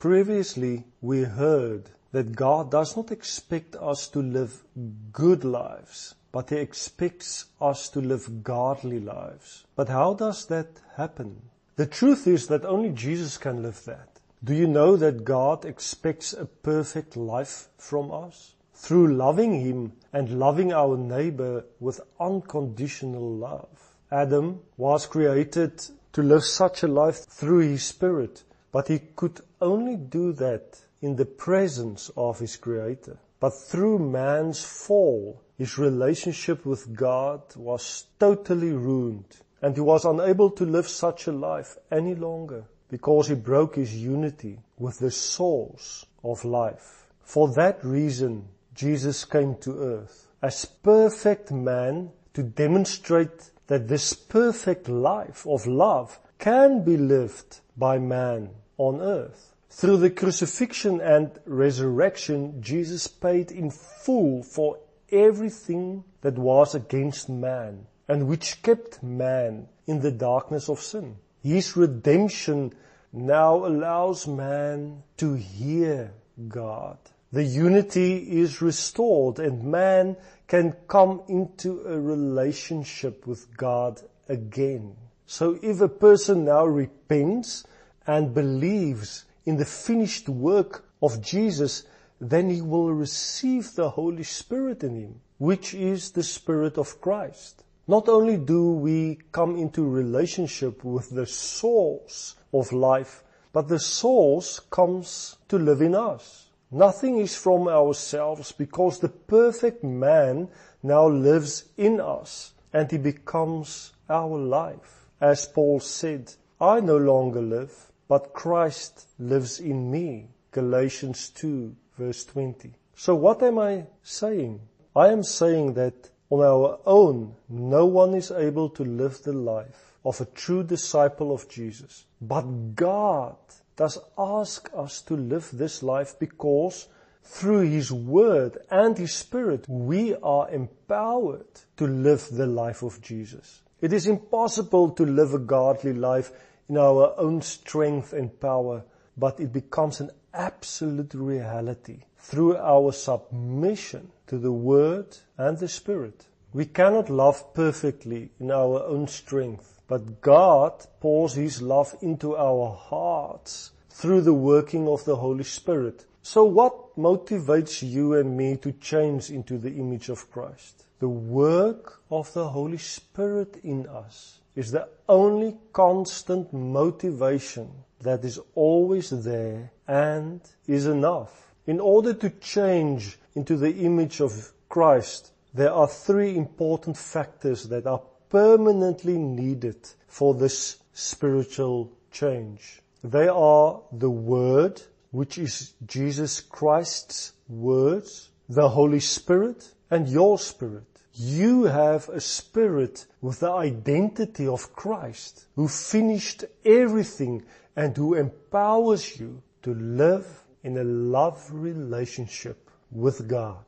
Previously, we heard that God does not expect us to live good lives, but He expects us to live godly lives. But how does that happen? The truth is that only Jesus can live that. Do you know that God expects a perfect life from us? Through loving Him and loving our neighbor with unconditional love. Adam was created to live such a life through His Spirit but he could only do that in the presence of his creator. But through man's fall, his relationship with God was totally ruined and he was unable to live such a life any longer because he broke his unity with the source of life. For that reason, Jesus came to earth as perfect man to demonstrate that this perfect life of love can be lived by man on earth. Through the crucifixion and resurrection, Jesus paid in full for everything that was against man and which kept man in the darkness of sin. His redemption now allows man to hear God. The unity is restored and man can come into a relationship with God again. So if a person now repents and believes in the finished work of Jesus, then he will receive the Holy Spirit in him, which is the Spirit of Christ. Not only do we come into relationship with the source of life, but the source comes to live in us. Nothing is from ourselves because the perfect man now lives in us and he becomes our life. As Paul said, I no longer live, but Christ lives in me. Galatians 2 verse 20. So what am I saying? I am saying that on our own, no one is able to live the life of a true disciple of Jesus. But God does ask us to live this life because through His Word and His Spirit, we are empowered to live the life of Jesus. It is impossible to live a godly life in our own strength and power, but it becomes an absolute reality through our submission to the Word and the Spirit. We cannot love perfectly in our own strength, but God pours His love into our hearts through the working of the Holy Spirit. So what motivates you and me to change into the image of Christ? The work of the Holy Spirit in us is the only constant motivation that is always there and is enough. In order to change into the image of Christ, there are three important factors that are permanently needed for this spiritual change. They are the Word, which is Jesus Christ's words, the Holy Spirit, and your spirit. You have a spirit with the identity of Christ who finished everything and who empowers you to live in a love relationship with God.